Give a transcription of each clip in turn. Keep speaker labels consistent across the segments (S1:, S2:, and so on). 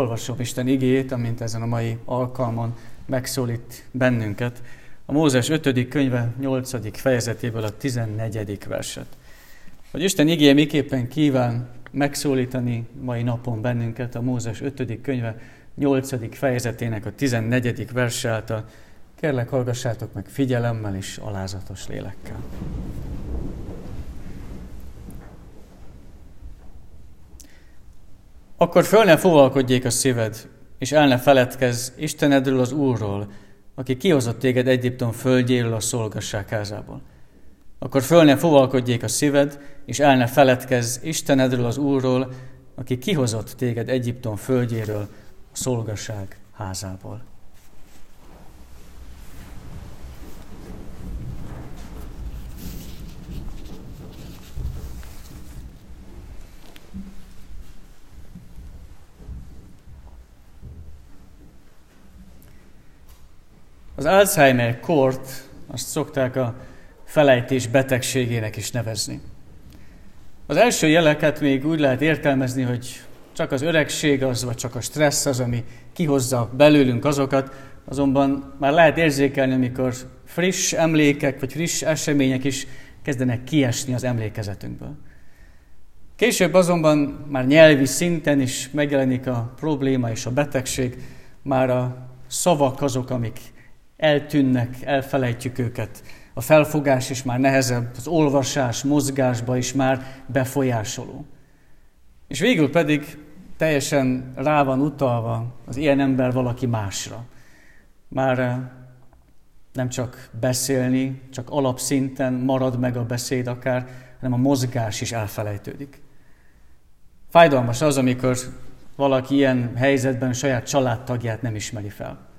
S1: olvasom Isten igét, amint ezen a mai alkalmon megszólít bennünket. A Mózes 5. könyve 8. fejezetéből a 14. verset. Hogy Isten igéje miképpen kíván megszólítani mai napon bennünket a Mózes 5. könyve 8. fejezetének a 14. verse által. Kérlek, hallgassátok meg figyelemmel és alázatos lélekkel. Akkor föl ne fogalkodjék a szíved, és el ne feledkezz Istenedről az Úrról, aki kihozott téged Egyiptom földjéről a szolgasság házából. Akkor föl ne fogalkodjék a szíved, és el ne feledkezz Istenedről az Úrról, aki kihozott téged Egyiptom földjéről a szolgasság házából. Az Alzheimer kort azt szokták a felejtés betegségének is nevezni. Az első jeleket még úgy lehet értelmezni, hogy csak az öregség az, vagy csak a stressz az, ami kihozza belőlünk azokat, azonban már lehet érzékelni, amikor friss emlékek, vagy friss események is kezdenek kiesni az emlékezetünkből. Később azonban már nyelvi szinten is megjelenik a probléma és a betegség, már a szavak azok, amik eltűnnek, elfelejtjük őket. A felfogás is már nehezebb, az olvasás, mozgásba is már befolyásoló. És végül pedig teljesen rá van utalva az ilyen ember valaki másra. Már eh, nem csak beszélni, csak alapszinten marad meg a beszéd akár, hanem a mozgás is elfelejtődik. Fájdalmas az, amikor valaki ilyen helyzetben saját családtagját nem ismeri fel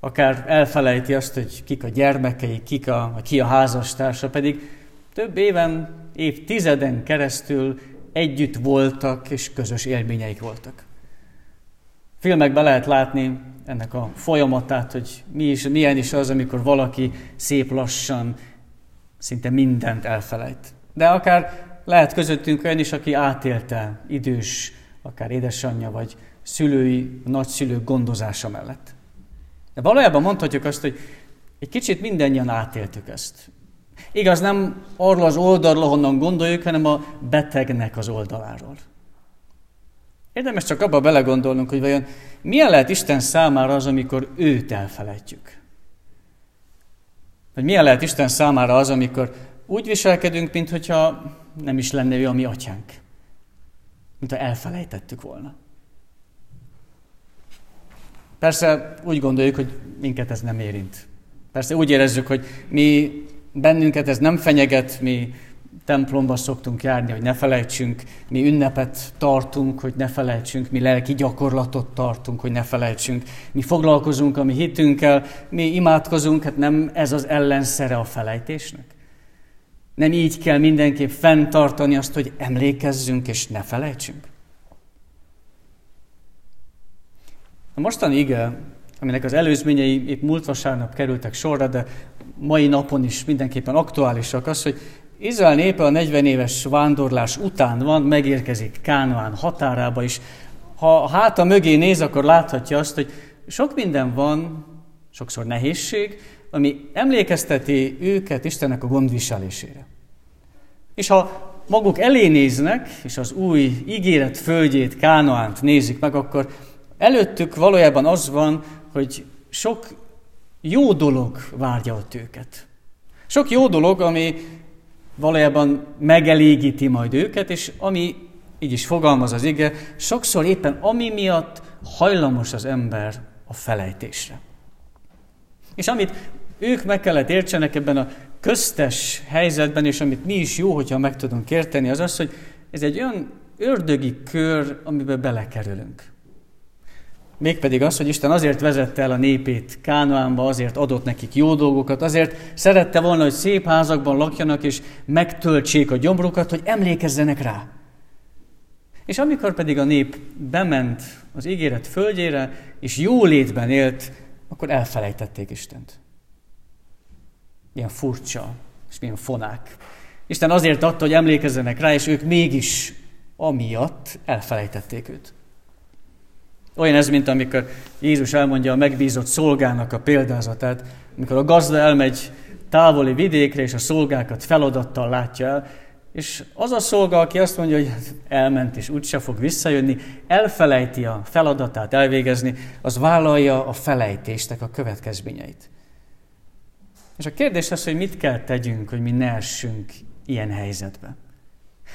S1: akár elfelejti azt, hogy kik a gyermekei, kik a, ki a házastársa, pedig több éven, évtizeden keresztül együtt voltak, és közös élményeik voltak. Filmekben lehet látni ennek a folyamatát, hogy mi is, milyen is az, amikor valaki szép lassan szinte mindent elfelejt. De akár lehet közöttünk olyan is, aki átélte idős, akár édesanyja, vagy szülői, nagyszülők gondozása mellett. De valójában mondhatjuk azt, hogy egy kicsit mindannyian átéltük ezt. Igaz, nem arról az oldalról, honnan gondoljuk, hanem a betegnek az oldaláról. Érdemes csak abba belegondolnunk, hogy vajon milyen lehet Isten számára az, amikor őt elfelejtjük. Vagy milyen lehet Isten számára az, amikor úgy viselkedünk, mintha nem is lenne ő a mi atyánk. Mintha elfelejtettük volna. Persze úgy gondoljuk, hogy minket ez nem érint. Persze úgy érezzük, hogy mi bennünket ez nem fenyeget, mi templomba szoktunk járni, hogy ne felejtsünk, mi ünnepet tartunk, hogy ne felejtsünk, mi lelki gyakorlatot tartunk, hogy ne felejtsünk, mi foglalkozunk a mi hitünkkel, mi imádkozunk, hát nem ez az ellenszere a felejtésnek. Nem így kell mindenképp fenntartani azt, hogy emlékezzünk és ne felejtsünk. A mostani ige, aminek az előzményei épp múlt vasárnap kerültek sorra, de mai napon is mindenképpen aktuálisak, az, hogy Izrael népe a 40 éves vándorlás után van, megérkezik Kánoán határába is. Ha háta mögé néz, akkor láthatja azt, hogy sok minden van, sokszor nehézség, ami emlékezteti őket Istennek a gondviselésére. És ha maguk elé néznek, és az új ígéret földjét, Kánoánt nézik meg, akkor Előttük valójában az van, hogy sok jó dolog várja ott őket. Sok jó dolog, ami valójában megelégíti majd őket, és ami, így is fogalmaz az ige, sokszor éppen ami miatt hajlamos az ember a felejtésre. És amit ők meg kellett értsenek ebben a köztes helyzetben, és amit mi is jó, hogyha meg tudunk érteni, az az, hogy ez egy olyan ördögi kör, amiben belekerülünk. Mégpedig az, hogy Isten azért vezette el a népét Kánoánba, azért adott nekik jó dolgokat, azért szerette volna, hogy szép házakban lakjanak, és megtöltsék a gyomrukat, hogy emlékezzenek rá. És amikor pedig a nép bement az ígéret földjére, és jó létben élt, akkor elfelejtették Istent. Milyen furcsa, és milyen fonák. Isten azért adta, hogy emlékezzenek rá, és ők mégis amiatt elfelejtették őt. Olyan ez, mint amikor Jézus elmondja a megbízott szolgának a példázatát, amikor a gazda elmegy távoli vidékre, és a szolgákat feladattal látja el, és az a szolga, aki azt mondja, hogy elment és úgyse fog visszajönni, elfelejti a feladatát elvégezni, az vállalja a felejtéstek a következményeit. És a kérdés az, hogy mit kell tegyünk, hogy mi ne essünk ilyen helyzetbe.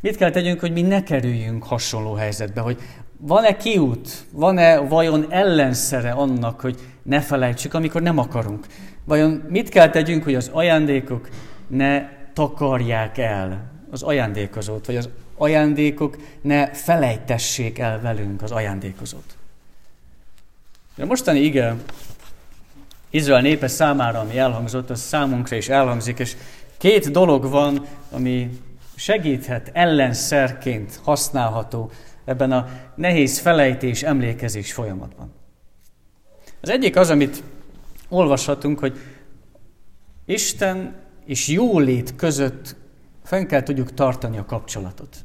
S1: Mit kell tegyünk, hogy mi ne kerüljünk hasonló helyzetbe, hogy van-e kiút, van-e vajon ellenszere annak, hogy ne felejtsük, amikor nem akarunk. Vajon mit kell tegyünk, hogy az ajándékok ne takarják el az ajándékozót, vagy az ajándékok ne felejtessék el velünk az ajándékozót. A mostani ige Izrael népe számára, ami elhangzott, az számunkra is elhangzik, és két dolog van, ami segíthet, ellenszerként használható ebben a nehéz felejtés, emlékezés folyamatban. Az egyik az, amit olvashatunk, hogy Isten és jólét között fenn kell tudjuk tartani a kapcsolatot.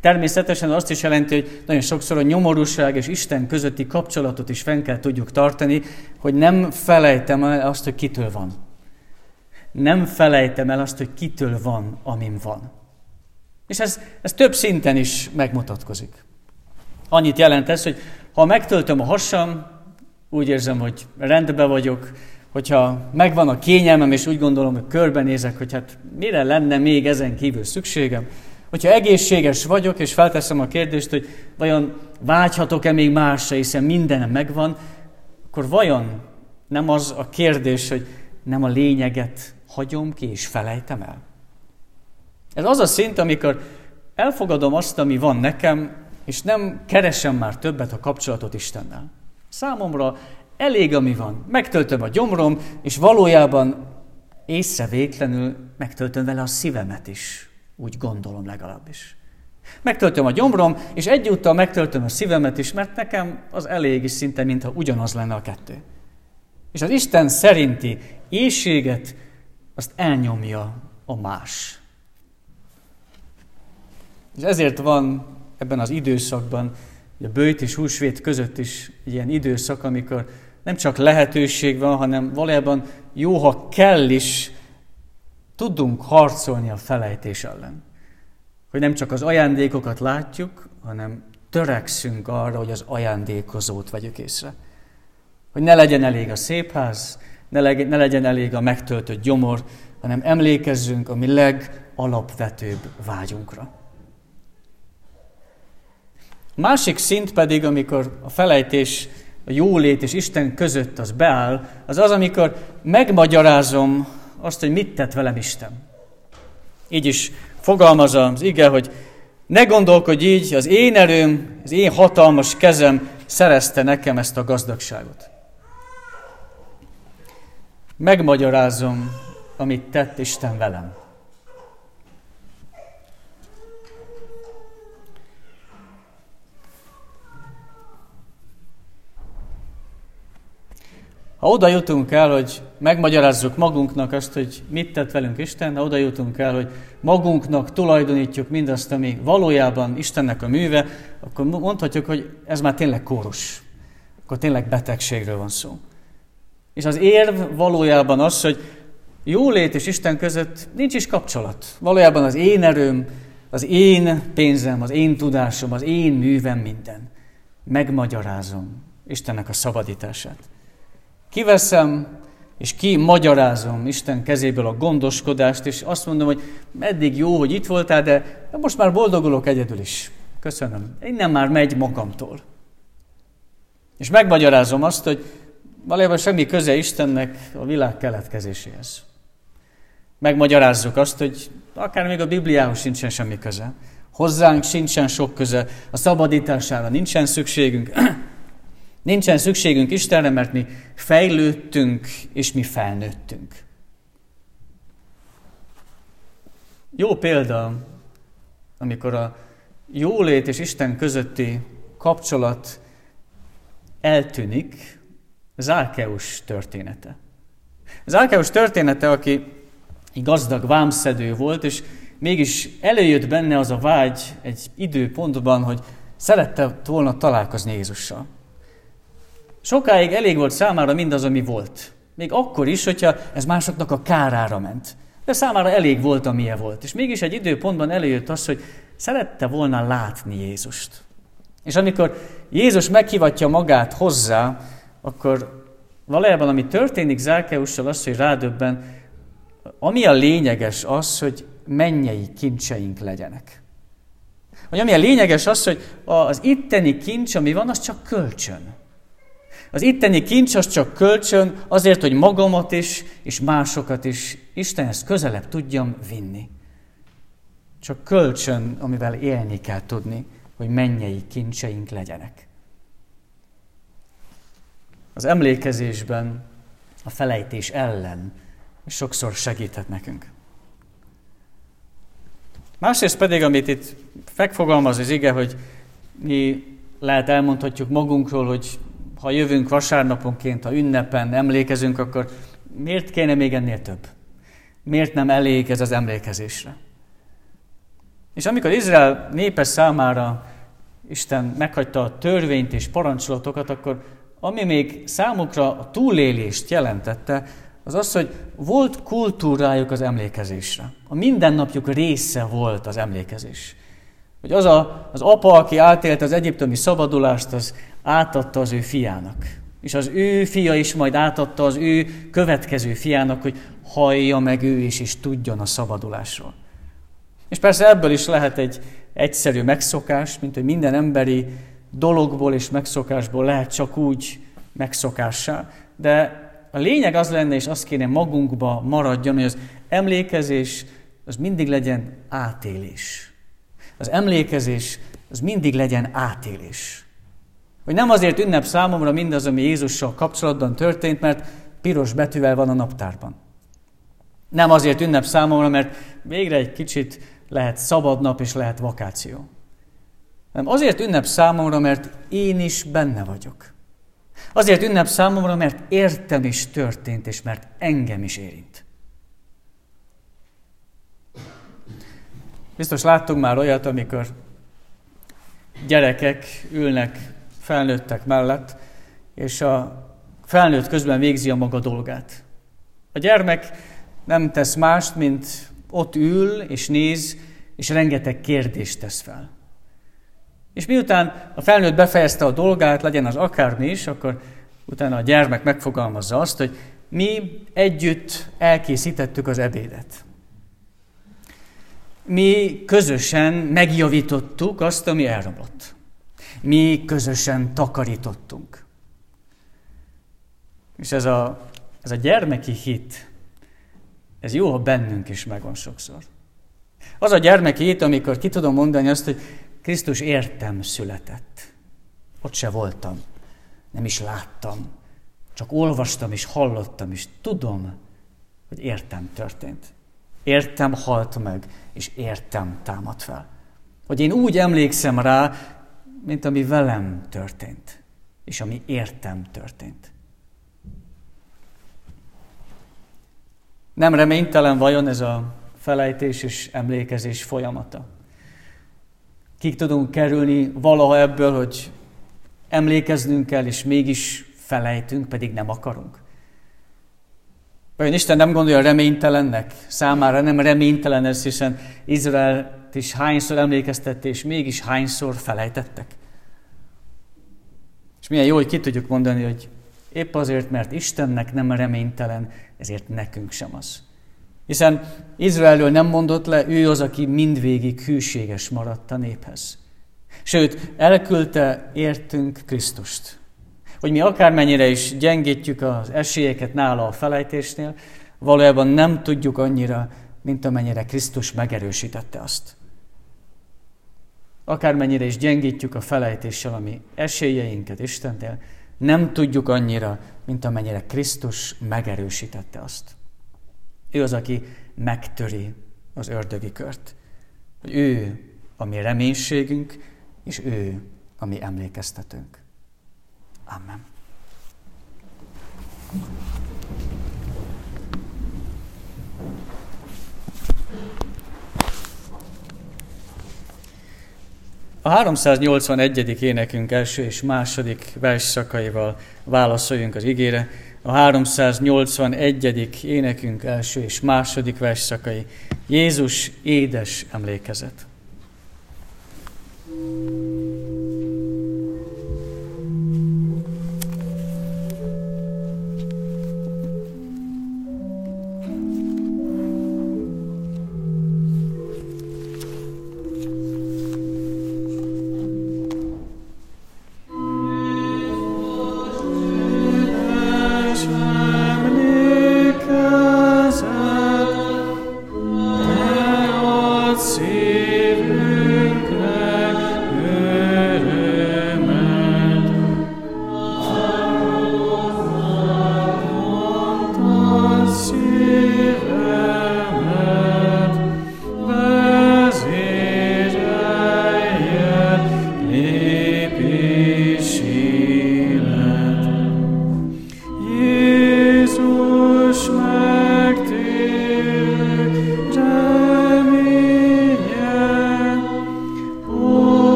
S1: Természetesen azt is jelenti, hogy nagyon sokszor a nyomorúság és Isten közötti kapcsolatot is fenn kell tudjuk tartani, hogy nem felejtem el azt, hogy kitől van. Nem felejtem el azt, hogy kitől van, amim van. És ez, ez több szinten is megmutatkozik. Annyit jelent ez, hogy ha megtöltöm a hasam, úgy érzem, hogy rendben vagyok, hogyha megvan a kényelmem, és úgy gondolom, hogy körbenézek, hogy hát mire lenne még ezen kívül szükségem, hogyha egészséges vagyok, és felteszem a kérdést, hogy vajon vágyhatok-e még másra, hiszen mindenem megvan, akkor vajon nem az a kérdés, hogy nem a lényeget hagyom ki, és felejtem el? Ez az a szint, amikor elfogadom azt, ami van nekem, és nem keresem már többet a kapcsolatot Istennel. Számomra elég, ami van. Megtöltöm a gyomrom, és valójában észrevétlenül megtöltöm vele a szívemet is. Úgy gondolom legalábbis. Megtöltöm a gyomrom, és egyúttal megtöltöm a szívemet is, mert nekem az elég is szinte, mintha ugyanaz lenne a kettő. És az Isten szerinti éjséget azt elnyomja a más. És ezért van ebben az időszakban, a bőjt és húsvét között is egy ilyen időszak, amikor nem csak lehetőség van, hanem valójában jó, ha kell is, tudunk harcolni a felejtés ellen. Hogy nem csak az ajándékokat látjuk, hanem törekszünk arra, hogy az ajándékozót vegyük észre. Hogy ne legyen elég a szép ház, ne, leg, ne legyen elég a megtöltött gyomor, hanem emlékezzünk a mi legalapvetőbb vágyunkra. Másik szint pedig, amikor a felejtés, a jólét és Isten között az beáll, az az, amikor megmagyarázom azt, hogy mit tett velem Isten. Így is fogalmaz az ige, hogy ne gondolkodj így, az én erőm, az én hatalmas kezem szerezte nekem ezt a gazdagságot. Megmagyarázom, amit tett Isten velem. Ha oda jutunk el, hogy megmagyarázzuk magunknak azt, hogy mit tett velünk Isten, ha oda jutunk el, hogy magunknak tulajdonítjuk mindazt, ami valójában Istennek a műve, akkor mondhatjuk, hogy ez már tényleg kórus. Akkor tényleg betegségről van szó. És az érv valójában az, hogy jólét és Isten között nincs is kapcsolat. Valójában az én erőm, az én pénzem, az én tudásom, az én művem minden. Megmagyarázom Istennek a szabadítását. Kiveszem, és ki magyarázom Isten kezéből a gondoskodást, és azt mondom, hogy eddig jó, hogy itt voltál, de most már boldogulok egyedül is. Köszönöm. Innen már megy magamtól. És megmagyarázom azt, hogy valójában semmi köze Istennek a világ keletkezéséhez. Megmagyarázzuk azt, hogy akár még a Bibliához sincsen semmi köze. Hozzánk sincsen sok köze, a szabadítására nincsen szükségünk, Nincsen szükségünk Istenre, mert mi fejlődtünk, és mi felnőttünk. Jó példa, amikor a jólét és Isten közötti kapcsolat eltűnik, Zárkeus története. Zárkeus története, aki egy gazdag vámszedő volt, és mégis előjött benne az a vágy egy időpontban, hogy szerette volna találkozni Jézussal. Sokáig elég volt számára mindaz, ami volt. Még akkor is, hogyha ez másoknak a kárára ment. De számára elég volt, amilyen volt. És mégis egy időpontban előjött az, hogy szerette volna látni Jézust. És amikor Jézus meghivatja magát hozzá, akkor valójában ami történik Zárkeussal az, hogy rádöbben, ami a lényeges az, hogy mennyei kincseink legyenek. Vagy ami a lényeges az, hogy az itteni kincs, ami van, az csak kölcsön. Az itteni kincs az csak kölcsön azért, hogy magamat is, és másokat is Istenhez közelebb tudjam vinni. Csak kölcsön, amivel élni kell tudni, hogy mennyei kincseink legyenek. Az emlékezésben a felejtés ellen sokszor segíthet nekünk. Másrészt pedig, amit itt megfogalmaz az ige, hogy mi lehet elmondhatjuk magunkról, hogy ha jövünk vasárnaponként, ha ünnepen emlékezünk, akkor miért kéne még ennél több? Miért nem elég ez az emlékezésre? És amikor Izrael népe számára Isten meghagyta a törvényt és parancsolatokat, akkor ami még számukra a túlélést jelentette, az az, hogy volt kultúrájuk az emlékezésre. A mindennapjuk része volt az emlékezés. Hogy az a, az apa, aki átélte az egyiptomi szabadulást, az átadta az ő fiának. És az ő fia is majd átadta az ő következő fiának, hogy hallja meg ő is, és tudjon a szabadulásról. És persze ebből is lehet egy egyszerű megszokás, mint hogy minden emberi dologból és megszokásból lehet csak úgy megszokássá, de a lényeg az lenne, és azt kéne magunkba maradjon, hogy az emlékezés az mindig legyen átélés. Az emlékezés az mindig legyen átélés. Hogy nem azért ünnep számomra mindaz, ami Jézussal kapcsolatban történt, mert piros betűvel van a naptárban. Nem azért ünnep számomra, mert végre egy kicsit lehet szabad nap és lehet vakáció. Nem azért ünnep számomra, mert én is benne vagyok. Azért ünnep számomra, mert értem is történt, és mert engem is érint. Biztos láttunk már olyat, amikor gyerekek ülnek felnőttek mellett, és a felnőtt közben végzi a maga dolgát. A gyermek nem tesz mást, mint ott ül és néz, és rengeteg kérdést tesz fel. És miután a felnőtt befejezte a dolgát, legyen az akármi is, akkor utána a gyermek megfogalmazza azt, hogy mi együtt elkészítettük az ebédet. Mi közösen megjavítottuk azt, ami elromlott. Mi közösen takarítottunk. És ez a, ez a gyermeki hit, ez jó, ha bennünk is megvan sokszor. Az a gyermeki hit, amikor ki tudom mondani azt, hogy Krisztus értem született. Ott se voltam, nem is láttam, csak olvastam és hallottam, és tudom, hogy értem történt. Értem halt meg, és értem támad fel. Hogy én úgy emlékszem rá, mint ami velem történt, és ami értem történt. Nem reménytelen vajon ez a felejtés és emlékezés folyamata? Kik tudunk kerülni valaha ebből, hogy emlékeznünk kell, és mégis felejtünk, pedig nem akarunk? Vajon Isten nem gondolja reménytelennek? Számára nem reménytelen ez, hiszen Izraelt is hányszor emlékeztette, és mégis hányszor felejtettek? És milyen jó, hogy ki tudjuk mondani, hogy épp azért, mert Istennek nem reménytelen, ezért nekünk sem az. Hiszen Izraelről nem mondott le, ő az, aki mindvégig hűséges maradt a néphez. Sőt, elküldte értünk Krisztust. Hogy mi akármennyire is gyengítjük az esélyeket nála a felejtésnél, valójában nem tudjuk annyira, mint amennyire Krisztus megerősítette azt. Akármennyire is gyengítjük a felejtéssel a mi esélyeinket Istennél, nem tudjuk annyira, mint amennyire Krisztus megerősítette azt. Ő az, aki megtöri az ördögi kört. Ő a mi reménységünk, és ő a mi emlékeztetőnk. Amen. A 381. énekünk első és második versszakaival válaszoljunk az igére. A 381. énekünk első és második versszakai. Jézus édes emlékezet. thank you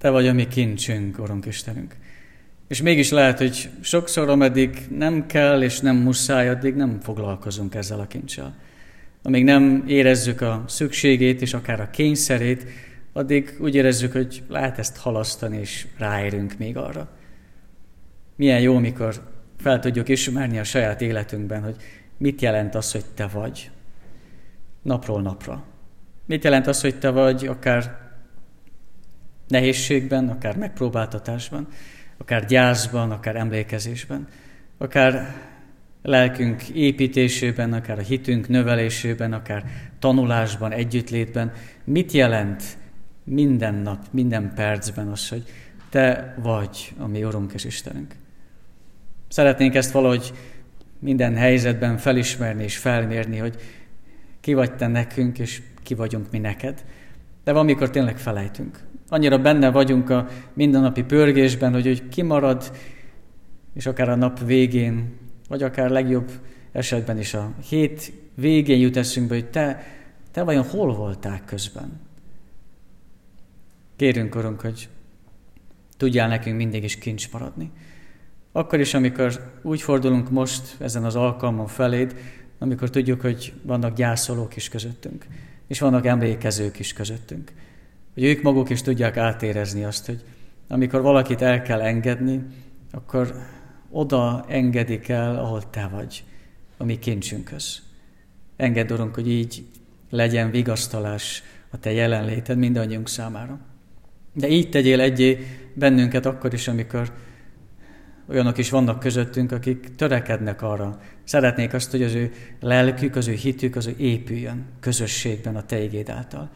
S1: Te vagy a mi kincsünk, Urunk Istenünk. És mégis lehet, hogy sokszor, ameddig nem kell és nem muszáj, addig nem foglalkozunk ezzel a kincsel. Amíg nem érezzük a szükségét és akár a kényszerét, addig úgy érezzük, hogy lehet ezt halasztani, és ráérünk még arra. Milyen jó, mikor fel tudjuk ismerni a saját életünkben, hogy mit jelent az, hogy te vagy. Napról napra. Mit jelent az, hogy te vagy akár nehézségben, akár megpróbáltatásban, akár gyászban, akár emlékezésben, akár lelkünk építésében, akár a hitünk növelésében, akár tanulásban, együttlétben. Mit jelent minden nap, minden percben az, hogy Te vagy a mi Urunk és Istenünk? Szeretnénk ezt valahogy minden helyzetben felismerni és felmérni, hogy ki vagy Te nekünk, és ki vagyunk mi neked. De van, mikor tényleg felejtünk. Annyira benne vagyunk a mindennapi pörgésben, hogy, hogy kimarad, és akár a nap végén, vagy akár legjobb esetben is a hét végén jut eszünkbe, hogy te, te vajon hol voltál közben? Kérünk, Urunk, hogy tudjál nekünk mindig is kincs maradni. Akkor is, amikor úgy fordulunk most ezen az alkalmon feléd, amikor tudjuk, hogy vannak gyászolók is közöttünk, és vannak emlékezők is közöttünk hogy ők maguk is tudják átérezni azt, hogy amikor valakit el kell engedni, akkor oda engedik el, ahol te vagy, a mi kincsünkhöz. Engedd, Urunk, hogy így legyen vigasztalás a Te jelenléted mindannyiunk számára. De így tegyél egyé bennünket akkor is, amikor olyanok is vannak közöttünk, akik törekednek arra, szeretnék azt, hogy az ő lelkük, az ő hitük, az ő épüljön közösségben a Te igéd által.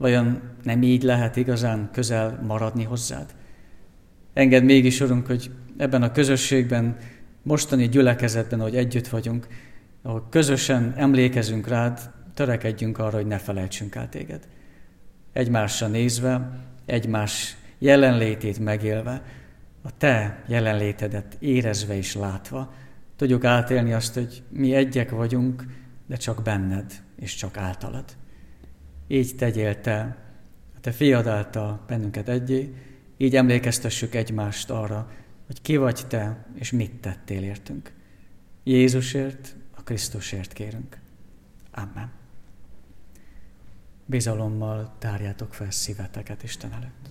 S1: Vajon nem így lehet igazán közel maradni hozzád? Engedd mégis, Urunk, hogy ebben a közösségben, mostani gyülekezetben, hogy együtt vagyunk, ahol közösen emlékezünk rád, törekedjünk arra, hogy ne felejtsünk el téged. Egymásra nézve, egymás jelenlétét megélve, a te jelenlétedet érezve és látva, tudjuk átélni azt, hogy mi egyek vagyunk, de csak benned és csak általad. Így tegyél te, a te fiad által bennünket egyé, így emlékeztessük egymást arra, hogy ki vagy te, és mit tettél értünk. Jézusért, a Krisztusért kérünk. Amen. Bizalommal tárjátok fel szíveteket Isten előtt.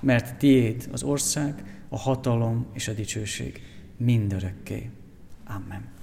S1: mert tiéd az ország, a hatalom és a dicsőség mindörökké. Amen.